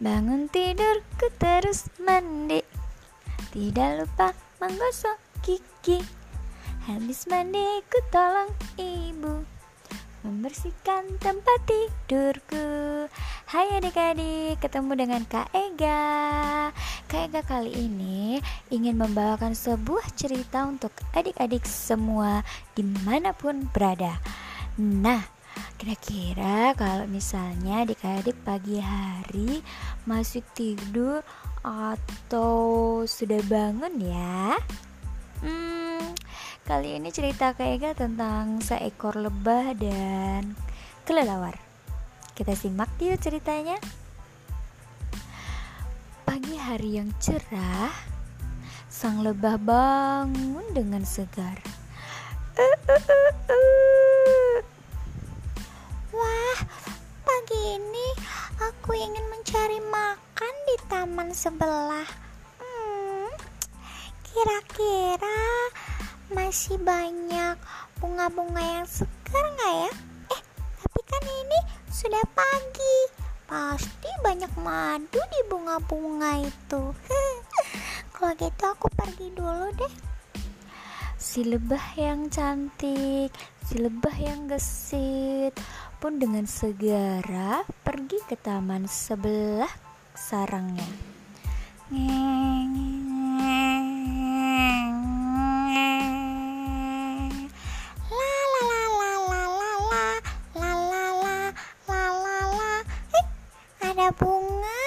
Bangun tidurku terus mandi. Tidak lupa menggosok gigi. Habis mandi ku tolong ibu. Membersihkan tempat tidurku. Hai adik-adik, ketemu dengan Kak Ega. Kak Ega kali ini ingin membawakan sebuah cerita untuk adik-adik semua di mana pun berada. Nah, kira-kira kalau misalnya adik-adik pagi hari masih tidur atau sudah bangun ya Hmm, Kali ini cerita Kak Ega tentang seekor lebah dan kelelawar. Kita simak yuk ceritanya. Pagi hari yang cerah, sang lebah bangun dengan segar. Wah, ini aku ingin mencari makan di taman sebelah. Hmm, kira-kira masih banyak bunga-bunga yang segar nggak ya? Eh, tapi kan ini sudah pagi. Pasti banyak madu di bunga-bunga itu. Kalau gitu aku pergi dulu deh. Si lebah yang cantik, si lebah yang gesit. Pun dengan segera pergi ke taman sebelah sarangnya. Ngeng, bunga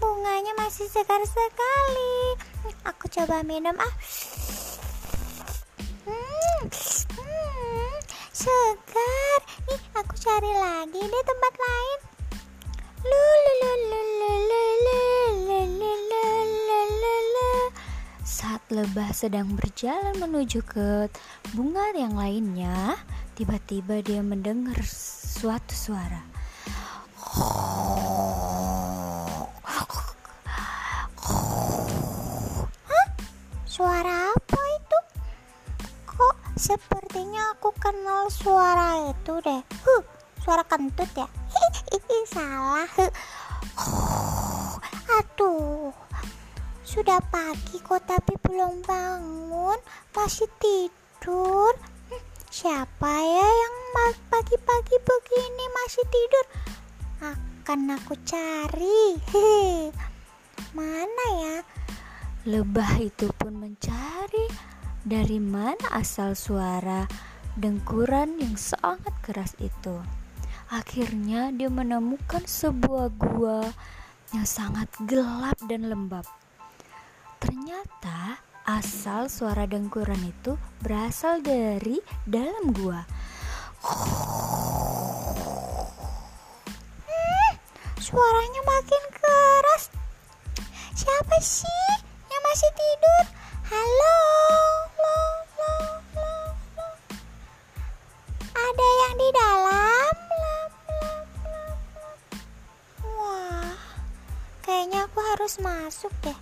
bunganya masih segar sekali. Aku coba minum ah cari lagi deh tempat lain saat lebah sedang berjalan menuju ke bunga yang lainnya tiba-tiba dia mendengar suatu suara Suara apa itu? Kok sepertinya aku kenal suara itu deh. Huh, suara kentut ya? Salah. Huh. Aduh, sudah pagi kok tapi belum bangun, masih tidur. Hmm, siapa ya yang pagi-pagi begini masih tidur? Akan aku cari. Mana ya? Lebah itu pun mencari dari mana asal suara dengkuran yang sangat keras itu. Akhirnya dia menemukan sebuah gua yang sangat gelap dan lembab. Ternyata asal suara dengkuran itu berasal dari dalam gua. Hmm, suaranya makin keras. Siapa sih? masih tidur? Halo, lo, lo, lo, lo. Ada yang di dalam? Harus masuk deh.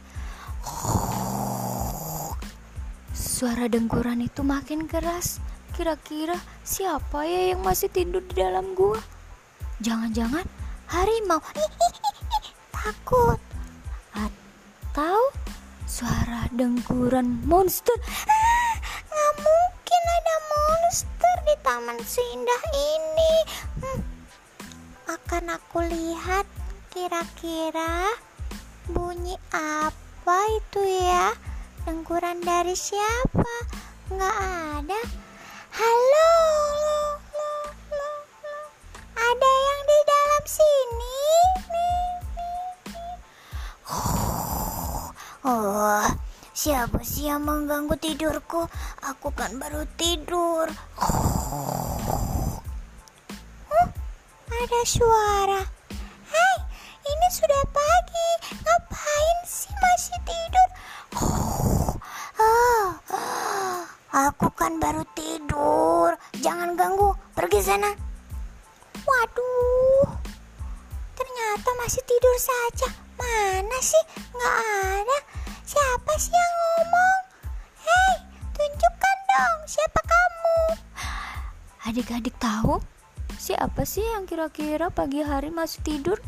Suara dengkuran itu makin keras. Kira-kira siapa ya yang masih tidur di dalam gua? Jangan-jangan harimau. Takut. Atau Suara dengkuran monster. Ah, nggak mungkin ada monster di taman seindah ini. Hmm. Akan aku lihat kira-kira bunyi apa itu ya? Dengkuran dari siapa? Nggak ada. Halo, lo, lo, lo, lo. Ada yang di dalam sini? Oh, siapa sih yang mengganggu tidurku? Aku kan baru tidur. Ada suara. Ini sudah pagi. Ngapain sih masih tidur? Oh, aku kan baru tidur. Jangan ganggu. Pergi sana. Waduh, ternyata masih tidur saja. Mana sih? Nggak ada. Siapa sih yang ngomong? Hei, tunjukkan dong siapa kamu. Adik-adik tahu siapa sih yang kira-kira pagi hari masih tidur?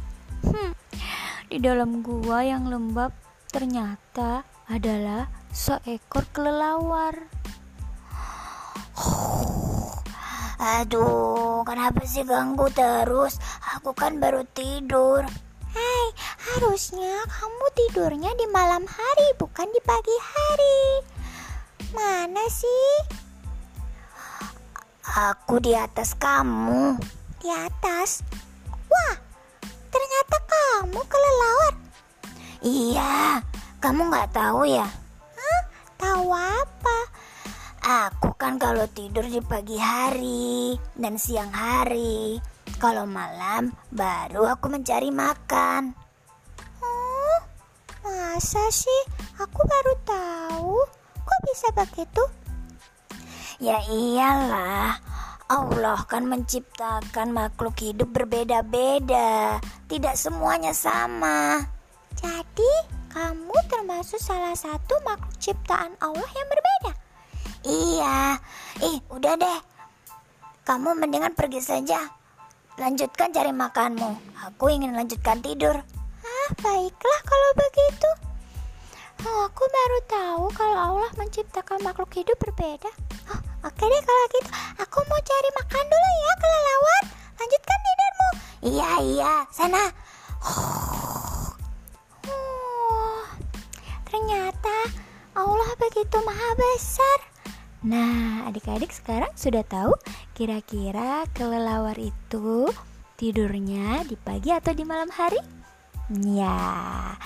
Di dalam gua yang lembab ternyata adalah seekor kelelawar. Aduh, kenapa sih ganggu terus? Aku kan baru tidur. Hai, harusnya kamu tidurnya di malam hari, bukan di pagi hari. Mana sih? Aku di atas kamu. Di atas? Kamu kelelawar. Iya, kamu nggak tahu ya? Hah? Tahu apa? Aku kan kalau tidur di pagi hari dan siang hari. Kalau malam baru aku mencari makan. Oh, masa sih? Aku baru tahu. Kok bisa begitu? Ya iyalah. Allah kan menciptakan makhluk hidup berbeda-beda. Tidak semuanya sama. Jadi, kamu termasuk salah satu makhluk ciptaan Allah yang berbeda. Iya, ih udah deh. Kamu mendingan pergi saja. Lanjutkan cari makanmu. Aku ingin lanjutkan tidur. Ah, baiklah kalau begitu. Oh, aku baru tahu kalau Allah menciptakan makhluk hidup berbeda. Oke deh kalau gitu. Aku mau cari makan dulu ya, kelelawar. Lanjutkan tidurmu. Iya, iya. Sana. Oh, ternyata Allah begitu maha besar. Nah, adik-adik sekarang sudah tahu kira-kira kelelawar itu tidurnya di pagi atau di malam hari? Ya.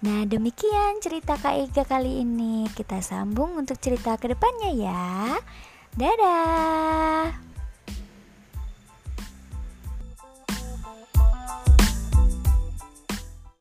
Nah, demikian cerita Kak Ega kali ini. Kita sambung untuk cerita ke depannya ya. Dadah!